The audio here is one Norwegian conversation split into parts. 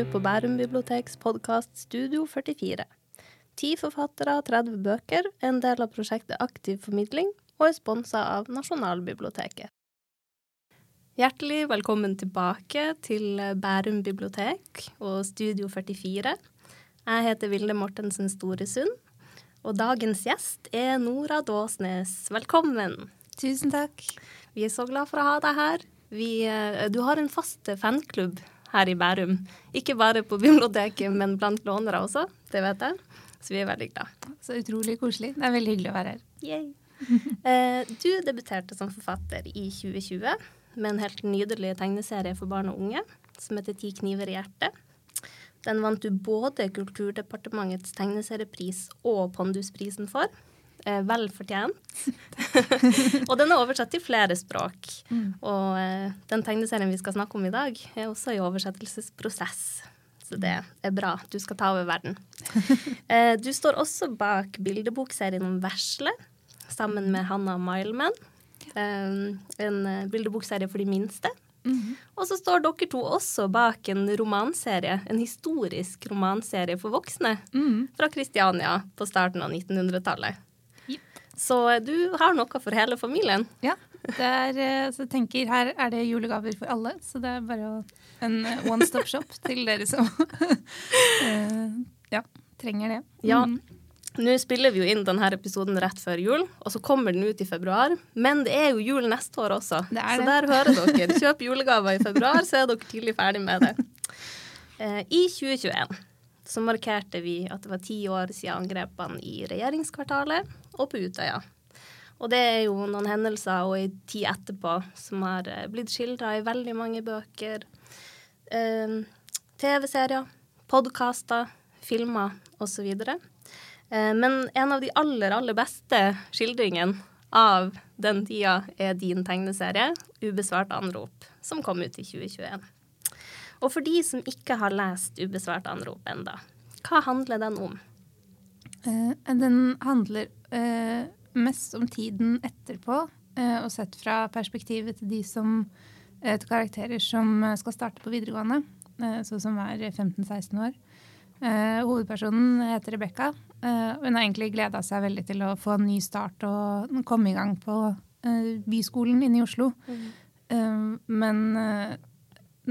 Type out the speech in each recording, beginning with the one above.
nå på Bærum biblioteks podkast Studio 44. Ti forfattere, 30 bøker, en del av prosjektet Aktiv formidling, og er sponsa av Nasjonalbiblioteket. Hjertelig velkommen tilbake til Bærum bibliotek og Studio 44. Jeg heter Vilde Mortensen Storesund, og dagens gjest er Nora Dåsnes. Velkommen. Tusen takk. Vi er så glad for å ha deg her. Vi, eh, du har en fast fanklubb her i Bærum. Ikke bare på biblioteket, men blant lånere også. Det vet jeg. Så vi er veldig glad. Så utrolig koselig. Det er veldig hyggelig å være her. Yay. Eh, du debuterte som forfatter i 2020 med en helt nydelig tegneserie for barn og unge som heter Ti kniver i hjertet. Den vant du både Kulturdepartementets tegneseriepris og Pondusprisen for. Eh, vel fortjent. og den er oversatt til flere språk. Mm. Og eh, den tegneserien vi skal snakke om i dag, er også i oversettelsesprosess. Så det er bra. Du skal ta over verden. eh, du står også bak bildebokserien om Vesle, sammen med Hanna Mileman. Eh, en eh, bildebokserie for de minste. Mm -hmm. Og så står dere to også bak en romanserie, en historisk romanserie for voksne mm. fra Kristiania på starten av 1900-tallet. Så du har noe for hele familien. Ja. Er, eh, så jeg tenker Her er det julegaver for alle, så det er bare en eh, one stop shop til dere som ja, trenger det. Ja. Mm. Nå spiller vi jo inn denne episoden rett før jul, og så kommer den ut i februar. Men det er jo jul neste år også, det så der hører dere. Kjøp julegaver i februar, så er dere tidlig ferdig med det. I 2021 så markerte vi at det var ti år siden angrepene i regjeringskvartalet og på Utøya. Og det er jo noen hendelser og ei tid etterpå som har eh, blitt skildra i veldig mange bøker, eh, TV-serier, podkaster, filmer osv. Eh, men en av de aller, aller beste skildringene av den tida er din tegneserie 'Ubesvart anrop', som kom ut i 2021. Og for de som ikke har lest 'Ubesvart anrop' enda, hva handler den om? Uh, den handler uh, mest om tiden etterpå, uh, og sett fra perspektivet til de som til karakterer som skal starte på videregående, så som er 15-16 år. hovedpersonen heter Rebekka. hun har egentlig gleda seg veldig til å få en ny start og komme i gang på byskolen inne i Oslo. Mm. men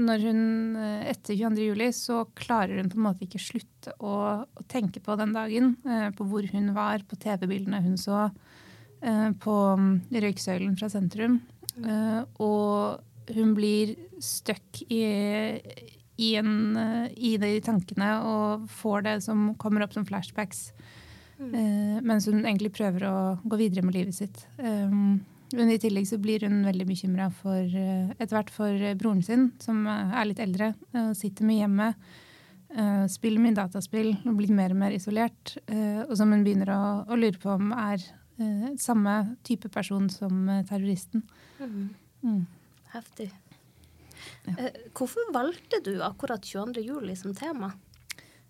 når hun eh, etter 22. juli så klarer hun på en måte ikke slutte å, å tenke på den dagen. Eh, på hvor hun var, på TV-bildene hun så, eh, på um, røyksøylen fra sentrum. Eh, og hun blir stuck i, i, en, i, de tankene og får det som kommer opp som flashbacks. Mm. Mens hun egentlig prøver å gå videre med livet sitt. Men i tillegg så blir hun veldig bekymra for eh, etter hvert for eh, broren sin, som eh, er litt eldre, sitter mye hjemme. Spiller mye dataspill og blir mer og mer isolert. Og som hun begynner å, å lure på om er samme type person som terroristen. Mm. Mm. Heftig. Ja. Hvorfor valgte du akkurat 22. juli som tema?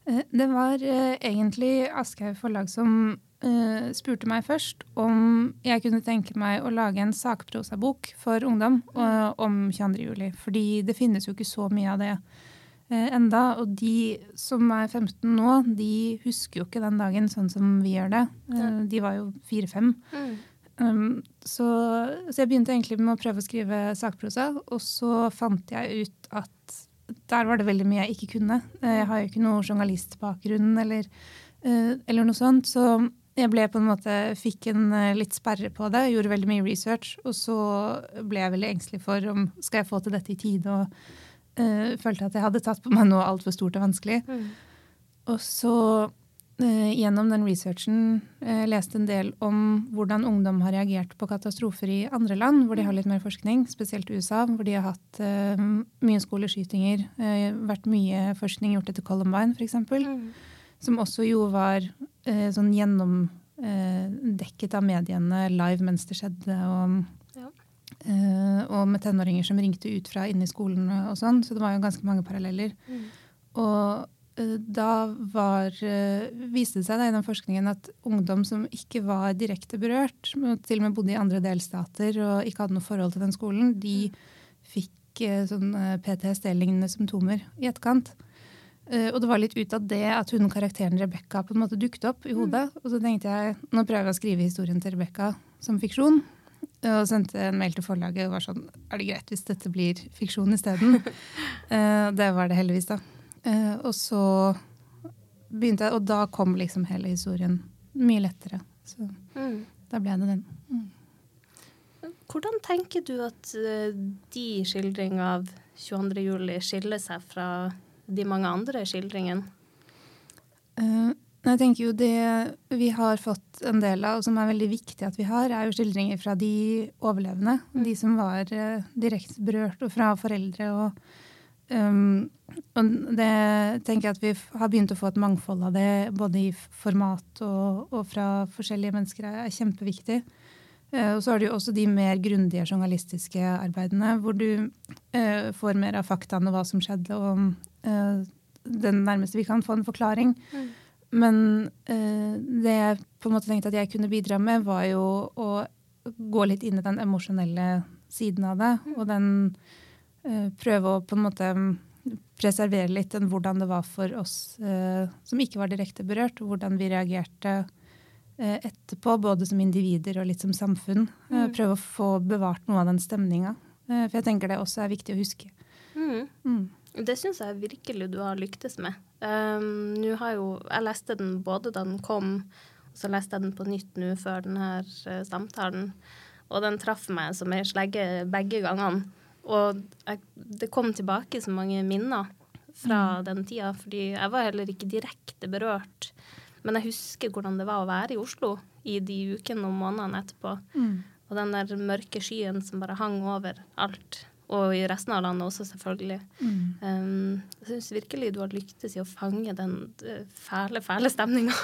Det var egentlig Aschehoug forlag som uh, spurte meg først om jeg kunne tenke meg å lage en sakprosabok for ungdom uh, om 22.07. Fordi det finnes jo ikke så mye av det uh, enda. Og de som er 15 nå, de husker jo ikke den dagen sånn som vi gjør det. Uh, de var jo fire-fem. Mm. Um, så, så, jeg begynte egentlig med å prøve å skrive sakprosa, og så fant jeg ut at der var det veldig mye jeg ikke kunne. Jeg har jo ikke noe journalistbakgrunn eller, eller noe sånt. Så jeg ble på en måte, fikk en eh, litt sperre på det, gjorde veldig mye research. Og så ble jeg veldig engstelig for om skal jeg få til dette i tide. Og uh, følte at jeg hadde tatt på meg noe altfor stort og vanskelig. Mm. Og så uh, gjennom den researchen uh, leste en del om hvordan ungdom har reagert på katastrofer i andre land, hvor de har litt mer forskning, spesielt USA, hvor de har hatt mye skoleskytinger, vært mye forskning gjort etter Columbine f.eks. Mm. Som også jo var sånn gjennomdekket eh, av mediene live mens det skjedde. Og, ja. eh, og, med tenåringer som ringte ut fra inne i skolen og sånn. Så det var jo ganske mange paralleller. Mm. Og eh, da var, eh, viste det seg da, i den forskningen at ungdom som ikke var direkte berørt, til og med bodde i andre delstater og ikke hadde noe forhold til den skolen, de mm. fikk eh, sånn PTSD-lignende symptomer i etterkant. Uh, og det var litt ut av det at hun karakteren Rebekka på en måte dukket opp i hodet. Mm. Og så tenkte jeg nå prøver jeg å skrive historien til Rebekka som fiksjon. Og sendte en mail til forlaget og var sånn Er det greit hvis dette blir fiksjon isteden? uh, det var det heldigvis, da. Uh, og så begynte jeg, og da kom liksom hele historien mye lettere. Så mm. da ble det den. Mm. Hvordan tenker du at de skildringene av 22. juli skiller seg fra de mange andre skildringene? Uh, jeg tenker jo Det vi har fått en del av, og som er veldig viktig at vi har, er jo skildringer fra de overlevende. Mm. De som var uh, direkte berørt, og fra foreldre. og, um, og det tenker jeg at vi har begynt å få et mangfold av det, både i format og, og fra forskjellige mennesker, er kjempeviktig. Uh, og så har du jo også de mer grundige journalistiske arbeidene, hvor du eh, får mer av faktaene, hva som skjedde, og eh, den nærmeste vi kan få en forklaring. Mm. Men eh, det jeg på en måte tenkte at jeg kunne bidra med, var jo å gå litt inn i den emosjonelle siden av det. Mm. Og den uh, prøve å på en måte preservere litt den hvordan det var for oss som ikke var direkte berørt, og hvordan vi reagerte etterpå, både som individer og litt som samfunn. Mm. Prøve å få bevart noe av den stemninga. For jeg tenker det også er viktig å huske. Mm. Mm. Det syns jeg virkelig du har lyktes med. Um, nå har jo Jeg leste den både da den kom, og så leste jeg den på nytt nå før denne her samtalen. Og den traff meg som ei slegge begge gangene. Og jeg, det kom tilbake så mange minner fra mm. den tida, fordi jeg var heller ikke direkte berørt. Men jeg husker hvordan det var å være i Oslo i de ukene og månedene etterpå. Mm. Og den der mørke skyen som bare hang over alt. Og i resten av landet også, selvfølgelig. Mm. Um, jeg syns virkelig du har lyktes i å fange den uh, fæle, fæle stemninga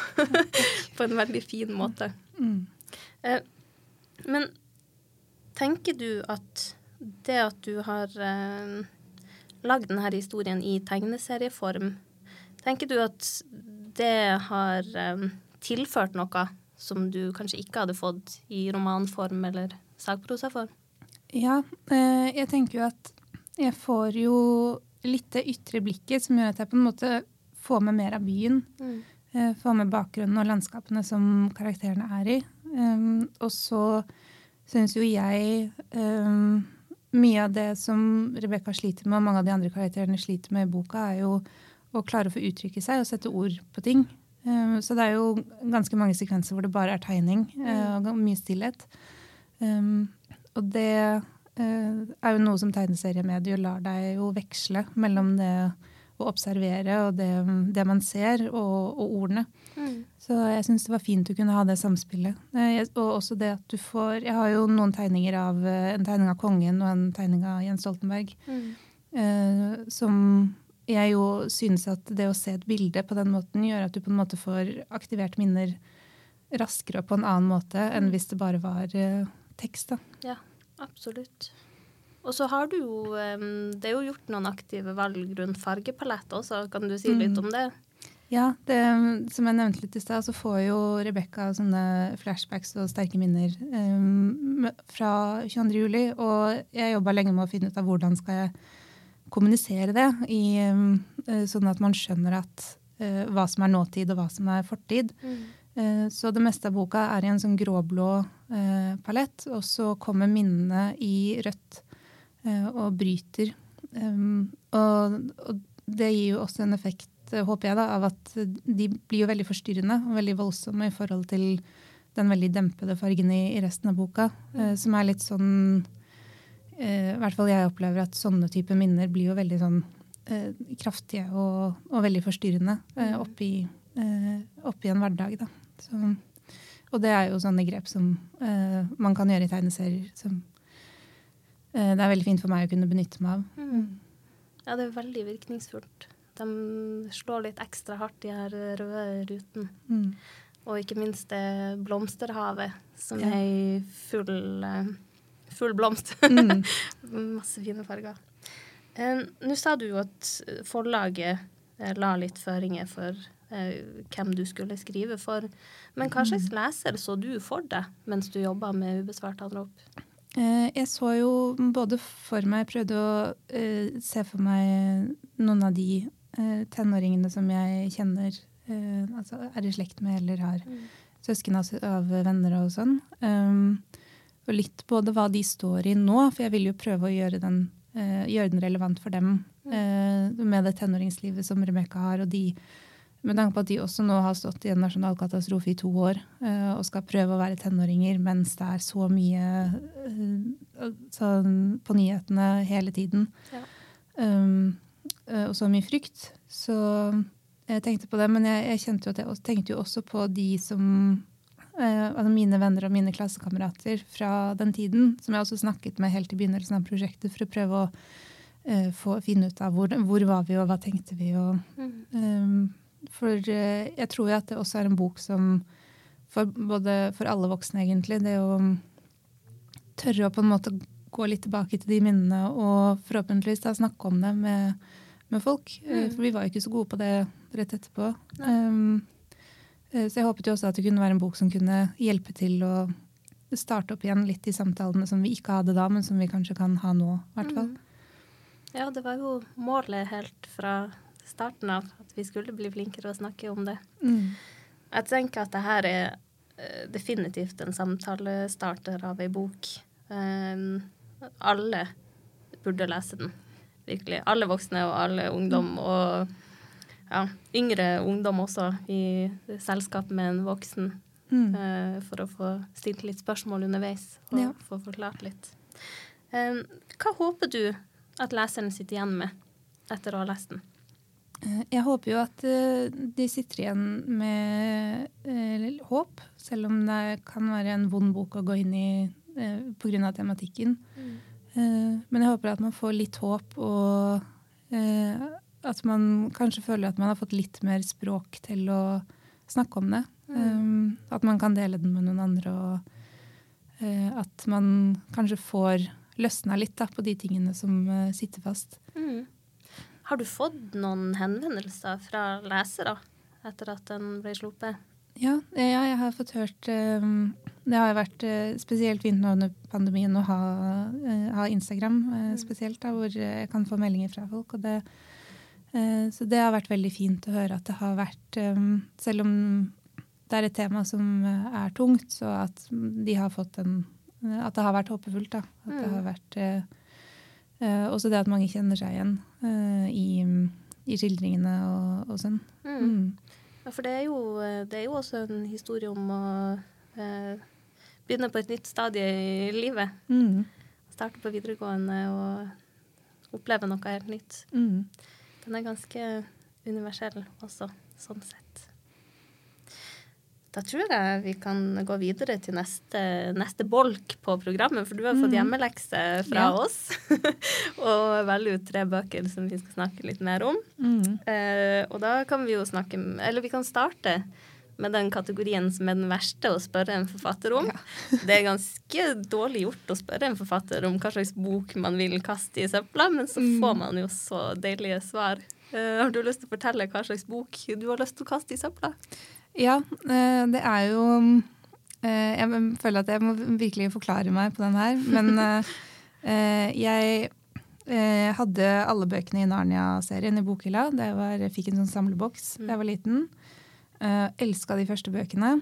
på en veldig fin måte. Mm. Uh, men tenker du at det at du har uh, lagd denne historien i tegneserieform, tenker du at det har um, tilført noe som du kanskje ikke hadde fått i romanform eller sakprosaform? Ja, eh, jeg tenker jo at jeg får jo litt det ytre blikket som gjør at jeg på en måte får med mer av byen. Mm. Eh, får med bakgrunnen og landskapene som karakterene er i. Og så syns jo jeg mye av det som Rebekka sliter med, og mange av de andre karakterene sliter med i boka, er jo å klare å få uttrykke seg og sette ord på ting. Um, så det er jo ganske mange sekvenser hvor det bare er tegning uh, og mye stillhet. Um, og det uh, er jo noe som tegneseriemedier lar deg jo veksle mellom det å observere og det, det man ser, og, og ordene. Mm. Så jeg syns det var fint å kunne ha det samspillet. Og også det at du får Jeg har jo noen tegninger av en tegning av kongen og en tegning av Jens Stoltenberg. Mm. som jeg jo synes at det å se et bilde på den måten gjør at du på en måte får aktivert minner raskere og på en annen måte enn mm. hvis det bare var tekst. da. Ja, absolutt. Og så har du jo Det er jo gjort noen aktive valg rundt fargepalett også. Kan du si litt mm. om det? Ja, det, som jeg nevnte litt i stad, så får jo Rebekka sånne flashbacks og sterke minner um, fra 22. juli. Og jeg jobba lenge med å finne ut av hvordan skal jeg kommunisere det, i, um, sånn at man skjønner at, uh, hva som er nåtid og hva som er fortid. Mm. Uh, så det meste av boka er i en sånn gråblå Eh, palett. Og så kommer minnene i rødt eh, og bryter. Og, og, det gir jo også en effekt, eh, håper jeg, da, av at de blir jo veldig forstyrrende og veldig voldsomme i forhold til den veldig dempede fargen i, i resten av boka. Som er litt sånn uh, I hvert fall jeg opplever at sånne type minner blir jo veldig sånn eh, kraftige og, og, veldig forstyrrende eh, oppi, oppi en hverdag. da. Så og det er jo sånne grep som uh, man kan gjøre i tegneserier. Som uh, det er veldig fint for meg å kunne benytte meg av. Mm. Ja, det er veldig virkningsfullt. De slår litt ekstra hardt, de her røde rutene. Mm. Og ikke minst det blomsterhavet, som ja. er i full, full blomst. Mm. Masse fine farger. Nå sa du jo at forlaget la litt føringer for Eh, hvem du skulle skrive for. Men hva slags mm. leser så du for deg mens du jobba med ubesvart anrop? Eh, jeg så jo både for meg prøvde å se for meg noen av de eh, tenåringene som jeg kjenner, eh, altså er i slekt med eller har Mm. søsken av, av venner og sånn. Um, og litt både hva de står i nå, for jeg vil jo prøve å gjøre den, uh, gjøre den relevant for dem Uh, med det tenåringslivet som Rebekka har, og de med tanke på at de også nå har stått i en nasjonal katastrofe i to år eh, og skal prøve å være tenåringer mens det er så mye sånn på nyhetene hele tiden. Ja. Um, og så mye frykt. Så jeg tenkte på det, men jeg, jeg jo jeg tenkte jo også på de som altså mine venner og mine klassekamerater fra den tiden, som jeg også snakket med helt i begynnelsen av prosjektet for å prøve å eh, få, finne ut av hvor, hvor var vi og hva tenkte vi. og. Um, for eh, jeg tror jo at det også er en bok som for, både for alle voksne, egentlig, det å tørre å på en måte gå litt tilbake til de minnene og forhåpentligvis da snakke om det med, med folk. Eh, Mm. For vi var jo ikke så gode på det rett etterpå. Um, eh, så jeg håpet jo også at det kunne være en bok som kunne hjelpe til å starte opp igjen litt de samtalene som vi ikke hadde da, men som vi kanskje kan ha nå, i hvert fall. Mm. Ja, det var jo målet helt fra starten av, at vi skulle bli flinkere å snakke om det. Mm. Jeg tenker at det her er eh, definitivt en samtalestarter av ei bok. Um, alle burde lese den, virkelig. Alle voksne og alle ungdom. Og ja, yngre ungdom også, i selskap med en voksen. Mm. Uh, for å få stilt litt spørsmål underveis og Ja. få forklart litt. Um, hva håper du at leseren sitter igjen med etter å ha lest den? Eh, Jeg håper jo at de sitter igjen med eh, håp, selv om det kan være en vond bok å gå inn i eh, pga. tematikken. Eh, men jeg håper at man får litt håp, og eh, at man kanskje føler at man har fått litt mer språk til å snakke om det. Um, at man kan dele den med noen andre, og uh, at man kanskje får løsna litt da, på de tingene som uh, sitter fast. Mm. Har du fått noen henvendelser fra lesere etter at den ble sluppet? Ja, ja, jeg har fått hørt um, Det har vært uh, spesielt fint nå under pandemien å ha, ha Instagram uh, spesielt, da, hvor jeg kan få meldinger fra folk. Og det, så det har vært veldig fint å høre at det har vært um, Selv om det er et tema som uh, er tungt, så at de har fått en At det har vært håpefullt. da. At det Mm. har vært uh, uh, Også det at mange kjenner seg igjen i, i skildringene og, og sånn. Mm. Ja, for det er, jo, eh, det er jo også en historie om å eh, begynne på et nytt stadie i livet. Mm. Starte på videregående og oppleve noe helt nytt. Mm. Den er ganske universell også, sånn sett. Da tror jeg vi kan gå videre til neste, neste bolk på programmet, for du har fått Mhm. hjemmelekse fra Ja. oss. og velge ut tre bøker som vi skal snakke litt mer om. Mm. Eh, og da kan vi jo snakke Eller vi kan starte med den kategorien som er den verste å spørre en forfatter om. det er ganske dårlig gjort å spørre en forfatter om hva slags bok man vil kaste i søpla, men så Mm. får man jo så deilige svar. Uh, har du lyst til å fortelle hva slags bok du har lyst til å kaste i søpla? Ja, eh, det er jo eh, Jeg føler at jeg må virkelig forklare meg på den her. Men jeg hadde alle bøkene i Narnia-serien i bokhylla. Da jeg, var, fikk en sånn samleboks da jeg var liten. Uh, Elska de første bøkene.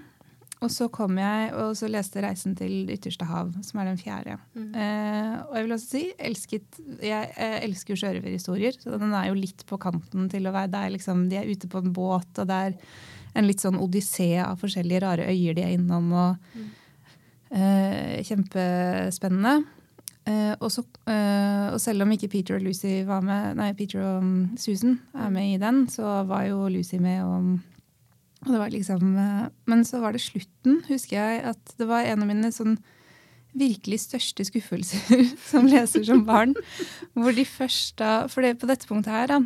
Og så kom jeg og så leste 'Reisen til det ytterste hav', som er den fjerde. Eh, og jeg vil også si elsket, jeg, jeg elsker jo sjørøverhistorier, så den er jo litt på kanten til å være der. Liksom, de er ute på en båt, og det er en litt sånn odyssé av forskjellige rare øyer de er innom. og eh, Kjempespennende. Uh, og, så, eh, og selv om ikke Peter og Lucy var med, nei, Peter og um, Susan er med i den, så var jo Lucy med. og liksom, eh, men så var det slutten, husker jeg, at det var en av mine sånn virkelig største skuffelser som leser som barn. Hvor de først da, For det, på dette punktet her da,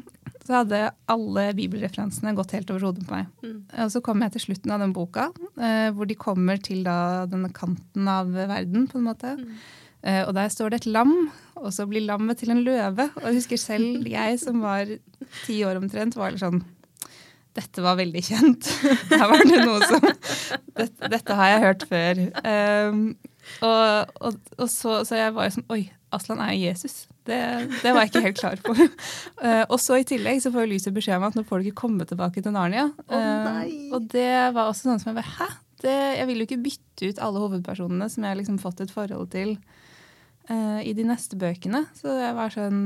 så hadde alle bibelreferansene gått helt over hodet på meg. Mm. Og så kom jeg til slutten av den boka, eh, hvor de kommer til da denne kanten av verden, på en måte. Eh, og der står det et lam, og så blir lammet til en løve. Og jeg husker selv jeg som var ti år omtrent, var litt sånn dette var veldig kjent. Her var det noe som dette, dette har jeg hørt før. Um, og, og, og så, så jeg var jo sånn Oi, Aslan er jo Jesus. Det, det var jeg ikke helt klar på. Uh, og så i tillegg så får Lyset beskjed om at nå får du ikke komme tilbake til Narnia. Uh, og det var også sånn som jeg bare Hæ? Det, jeg vil jo ikke bytte ut alle hovedpersonene som jeg har liksom fått et forhold til uh, i de neste bøkene. Så jeg var sånn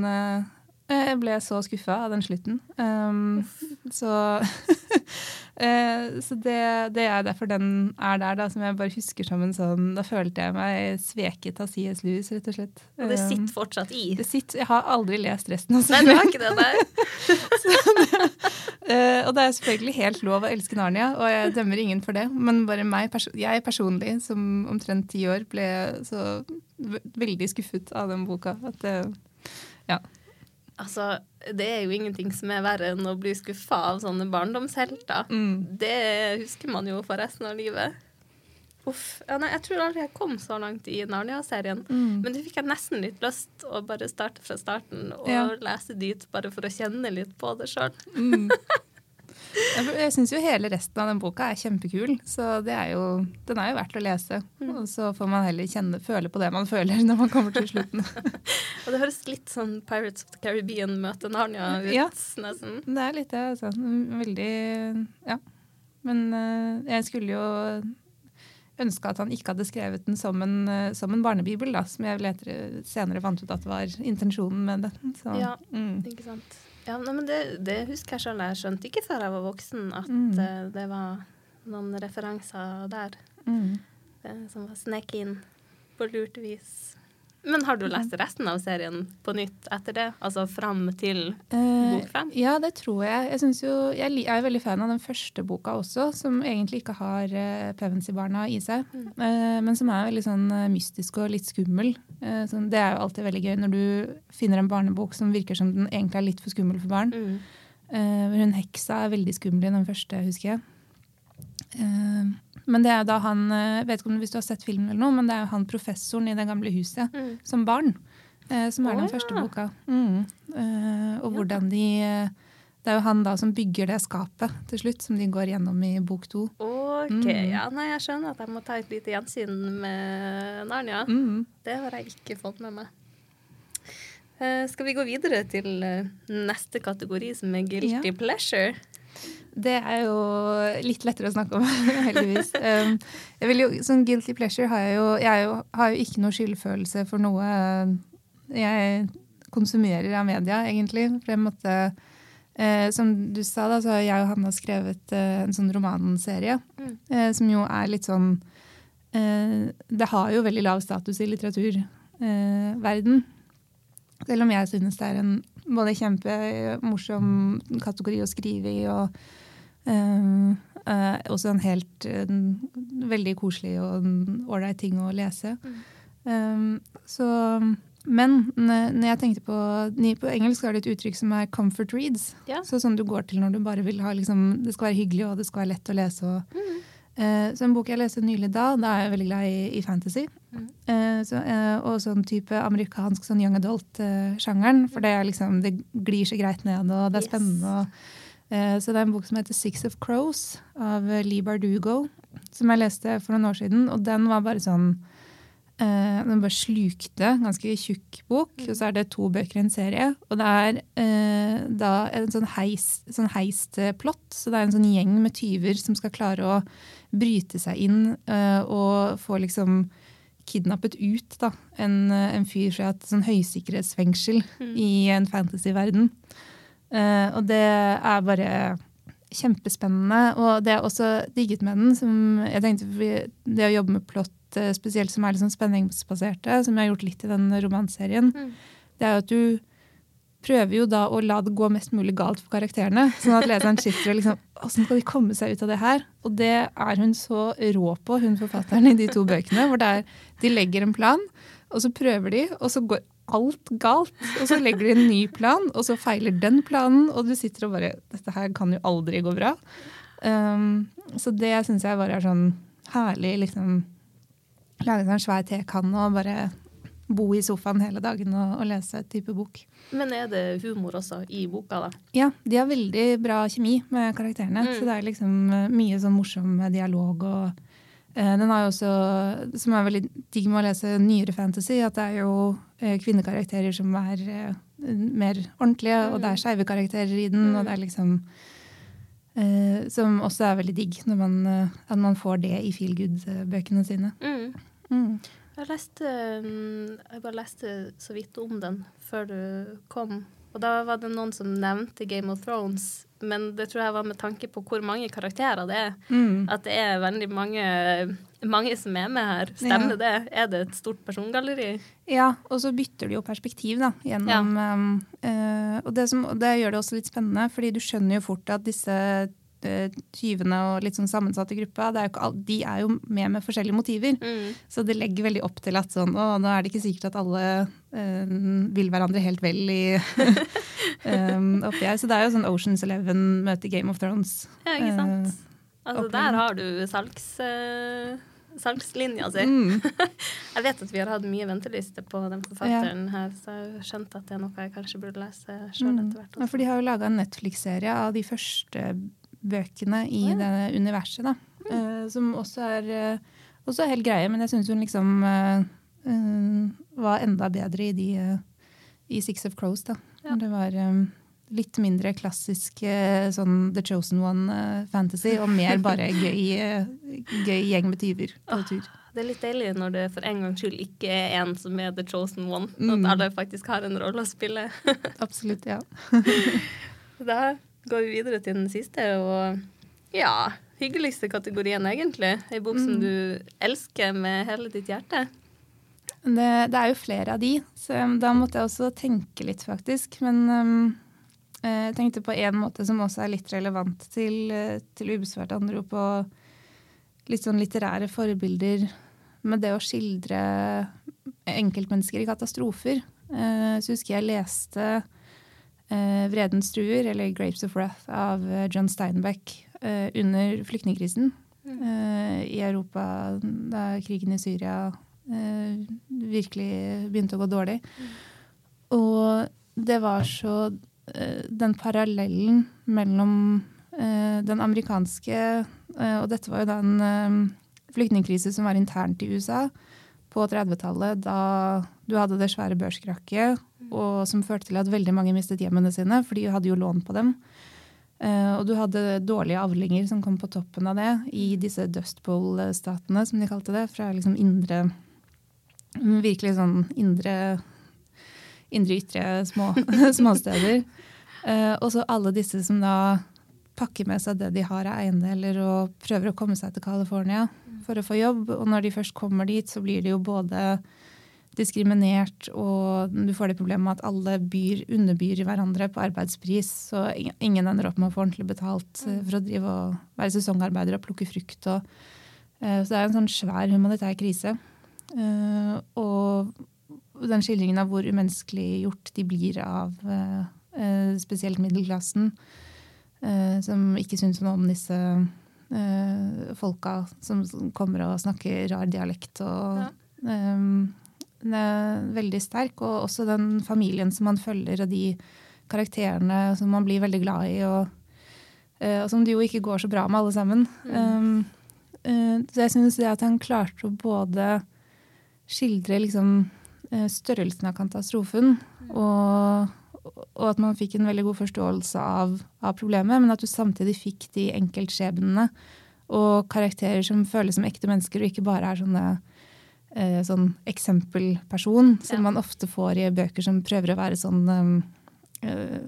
Jeg ble så skuffa av den slutten. Um, så Eh, så det, det, er derfor den er der, da, som jeg bare husker som en sånn Da følte jeg meg sveket av CS Lewis, rett og slett. Og det sitter eh, fortsatt i? Det sitter, Jeg har aldri lest resten av serien. Nei, du har ikke det, nei. uh, og det er selvfølgelig helt lov å elske Narnia, og jeg dømmer ingen for det. Men bare meg, jeg personlig, som omtrent ti år, ble så veldig skuffet av den boka at det Ja. Altså, det er jo ingenting som er verre enn å bli skuffa av sånne barndomshelter. Mm. Det husker man jo for resten av livet. Uff. Ja, nei, jeg tror aldri jeg kom så langt i Narnia-serien. Mm. Men det fikk jeg nesten litt lyst å bare starte fra starten og ja. lese dit, bare for å kjenne litt på det sjøl. Mm. Jeg syns jo hele resten av den boka er kjempekul, så er jo, den er jo verdt å lese. Mm. Og så får man heller kjenne, føle på det man føler når man kommer til slutten. og det høres litt sånn Pirates of the Caribbean møter Narnia ut, ja, nesten. Det er litt det, altså. Veldig Ja. Men uh, jeg skulle jo ønske at han ikke hadde skrevet den som en, uh, som en barnebibel, da, som jeg senere fant ut at var intensjonen med det. Så, ja, mm. ikke sant. Ja, nei, men det, det, husker jeg sjøl. Jeg skjønte ikke før jeg var voksen at mm. det, det, var noen referanser der mm. uh, som var sneket inn på lurt vis. Men har du lest resten av serien på nytt etter det? Altså fram til bok fem? Eh, ja, det tror jeg. Jeg, jo, jeg, er veldig fan av den første boka også, som egentlig ikke har uh, Pevensey-barna i seg. Mm. Uh, men som er veldig sånn eh, mystisk og litt skummel. Uh, sånn, det er jo alltid veldig gøy når du finner en barnebok som virker som den egentlig er litt for skummel for barn. Mm. Eh, hun heksa er veldig skummel i den første, husker jeg. Men det er da han eh, vet ikke om Hvis du har sett filmen, eller noe, men det er jo han professoren i Det gamle huset mm. som barn. Eh, som er oh, den ja. første boka. Mm. Eh, og hvordan de Det er jo han da som bygger det skapet til slutt, som de går gjennom i bok to. Ok, mm. ja, nei, Jeg skjønner at jeg må ta et lite gjensyn med Narnia. Mm. Det har jeg ikke fått med meg. Eh, skal vi gå videre til uh, neste kategori, som er guilty ja. pleasure? Det er jo litt lettere å snakke om, heldigvis. Um, jo, sånn guilty pleasure har jeg jo Jeg jo, har jo ikke noe skyldfølelse for noe jeg konsumerer av media, egentlig. For jeg måtte eh, Som du sa, da, så har jeg og Hanna skrevet eh, en sånn romanserie mm. eh, som jo er litt sånn Det har jo veldig lav status i litteraturverden. Selv om jeg synes det er en både kjempemorsom kategori å skrive i og Uh, uh, også en helt en veldig koselig og ålreit ting å lese. Mm. Um, så, men når jeg tenkte på På engelsk er det et uttrykk som er 'comfort reads'. Ja. Så sånn du går til når du bare vil ha liksom, Det skal være hyggelig og det skal være lett å lese. Og, mm. så en bok jeg leste nylig da, da er jeg veldig glad i, i fantasy. Mm. Så, og sånn type amerikansk sånn young adult-sjangeren. For det, er liksom, det glir så greit ned, og det er yes. spennende. og Eh, så det er en bok som heter 'Six of Crows' av eh, Lee Bardugo, som jeg leste for noen år siden. Og den var bare sånn eh, Den bare slukte. Ganske tjukk bok. Og så er det to bøker i en serie. Og det er da en sånn, heis, sånn heist plott. Så det er en sånn gjeng med tyver som skal klare å bryte seg inn og få liksom kidnappet ut da, en, en fyr fra et sånn høysikkerhetsfengsel mm. i en fantasyverden. Uh, og det er bare kjempespennende. Og det er også digget med den, som jeg tenkte det å jobbe med plott uh, spesielt som er sånn spenningsbaserte, som jeg har gjort litt i den romanserien, mm. det er jo at du prøver jo da å la det gå mest mulig galt for karakterene. Sånn at leseren sitter og liksom Åssen skal de komme seg ut av det her? Og det er hun så rå på, hun forfatteren i de to bøkene. Hvor det er, de legger en plan, og så prøver de, og så går alt galt. Og så legger de en ny plan, og så feiler den planen, og du sitter og bare Dette her kan jo aldri gå bra. Um, så det syns jeg bare er sånn herlig, liksom Lage seg en svær tekanne og bare bo i sofaen hele dagen og, og lese et type bok. Men er det humor også i boka, da? Ja, de har veldig bra kjemi med karakterene. Mm. Så det er liksom eh, mye sånn morsom dialog og den har jo også, som er veldig digg med å lese nyere fantasy, at det er jo eh, kvinnekarakterer som er eh, mer ordentlige, og det er Mm. skeive karakterer i den, og det er liksom Uh, Som også er veldig digg, når man, uh, at man får det i feel good-bøkene sine. Mm. Mm. Jeg leste um, Jeg bare leste så vidt om den før du kom. Og da var det noen som nevnte Game of Thrones, men det tror jeg var med tanke på hvor mange karakterer det er. Mm. At det er veldig mange, mange som er med her. Stemmer det? Er det et stort persongalleri? Ja, og så bytter de jo perspektiv da, gjennom um, eh, Og det, som, det gjør det også litt spennende, fordi du skjønner jo fort at disse eh, tyvene og litt sånn sammensatte gruppa, det er all, de er jo med med forskjellige motiver. Mm. Så det legger veldig opp til at sånn, å, nå er det ikke sikkert at alle vil hverandre helt vel i um, oppi her. Så det er jo sånn Oceans Eleven møter Game of Thrones. Ja, ikke sant? Eh, Altså, der har du salgs, uh, salgslinja si. Mm. Jeg vet at vi har hatt mye venteliste på den forfatteren her, så jeg har skjønt at det er noe jeg kanskje burde lese sjøl Mm. etter hvert. Ja, for de har jo laga en Netflix-serie av de første bøkene i oh, ja. det universet, da. Eh, som også er uh, også er helt greie, men jeg syns hun liksom eh, eh, var enda bedre i de eh, i Six of Crows, da. Ja. Det var eh, litt mindre klassisk eh, sånn The Chosen One-fantasy, og mer bare gøy, eh, gøy gjeng med tyver på tur. Det er litt deilig når det for en gangs skyld ikke er en som er the chosen one. Mm. At alle faktisk har en rolle å spille. Absolutt, ja. Da går vi videre til den siste, og ja Hyggeligste kategorien, egentlig. Ei bok som Mm. du elsker med hele ditt hjerte. Det, det er jo flere av de, så um, da måtte jeg også tenke litt, faktisk. Men um, eh, jeg tenkte på en måte som også er litt relevant til, eh, til ubesvart anrop, og litt sånn litterære forbilder med det å skildre enkeltmennesker i katastrofer. Uh, så husker jeg leste uh, 'Vredens druer', eller 'Grapes of Wrath', av John Steinbeck uh, under flyktningkrisen eh, i Europa da krigen i Syria virkelig begynte å gå dårlig. Og det var så eh, Den parallellen mellom eh, den amerikanske eh, Og dette var jo da en eh, flyktningkrise som var internt i USA på 30-tallet, da du hadde det svære børskrakket, og som førte til at veldig mange mistet hjemmene sine, for de hadde jo lån på dem. Eh, og du hadde dårlige avlinger som kom på toppen av det i disse Dust Bowl-statene, som de kalte det. Fra liksom indre Virkelig sånn indre Indre ytre små, småsteder. Uh, og så alle disse som da pakker med seg det de har av eiendeler og prøver å komme seg til California for å få jobb. Og når de først kommer dit, så blir de jo både diskriminert, og du får det problemet med at alle byr, underbyr hverandre på arbeidspris. Så ingen- ender opp med å få ordentlig betalt eh, for å drive og være sesongarbeider og plukke frukt. Og, uh, så det er en sånn svær humanitær krise. Eh, og den skildringen av hvor umenneskelig gjort de blir av eh, eh, spesielt middelklassen, som ikke syns noe om disse folka som kommer og snakker rar dialekt. og Ja. den er veldig sterk, og også den familien som man følger, og de karakterene som man blir veldig glad i, og, og som det jo ikke går så bra med alle sammen. Um, eh, så jeg syns det at han klarte å både skildre liksom eh, størrelsen av katastrofen, og, og at man fikk en veldig god forståelse av, av problemet, men at du samtidig fikk de enkeltskjebnene og karakterer som føles som ekte mennesker, og ikke bare er sånne eh, sånn eksempelperson, som Ja. man ofte får i bøker som prøver å være sånn eh,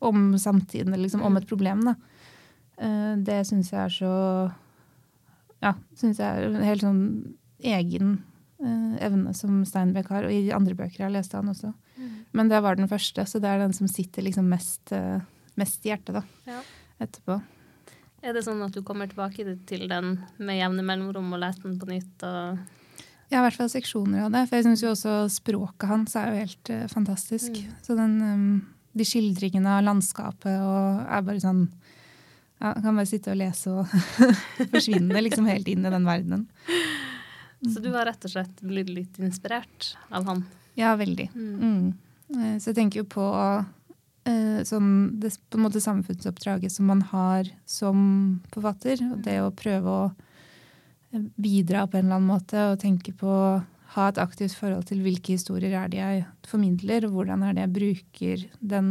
om samtiden, eller liksom om et problem. Da. Eh, det syns jeg er så Ja, syns jeg er en helt sånn egen evne som Steinbeck har, og i de andre bøker jeg har lest han også. Men det var den første, så det er den som sitter liksom mest, eh, mest i hjertet da, Ja. etterpå. Er det sånn at du kommer tilbake til den med jevne mellomrom og leser den på nytt? Ja, i hvert fall seksjoner av det. For jeg syns jo også språket hans er jo helt uh, fantastisk. Mm. Så den, um, de skildringene av landskapet og er bare sånn ja, Kan bare sitte og lese og forsvinne liksom helt inn i den verdenen. Så du har rett og slett blitt litt inspirert av han? Ja, veldig. Mm. Mm. Eh, Så jeg tenker jo på eh, sånn, det på en måte samfunnsoppdraget som man har som forfatter. Og det å prøve å bidra på en eller annen måte og tenke på ha et aktivt forhold til hvilke historier er det jeg formidler, og hvordan er det jeg bruker den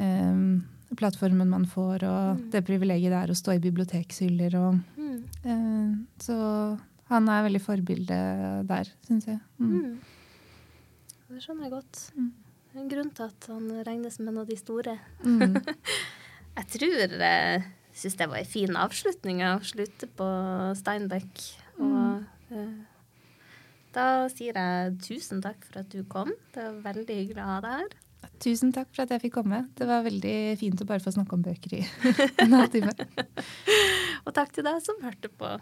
um, plattformen man får, og mm. det privilegiet det er å stå i bibliotekshyller. Og, eh, så han er veldig forbilde der, syns jeg. Mm. mm. Det skjønner jeg godt. Mm. En grunn til at han regnes som en av de store. Mm. jeg tror jeg eh, syns det var en fin avslutning å slutte på Steinbeck. Og eh, da sier jeg tusen takk for at du kom. Det var veldig hyggelig å ha deg her. Tusen takk for at jeg fikk komme. Det var veldig fint å bare få snakke om bøker i en halvtime. og takk til deg som hørte på.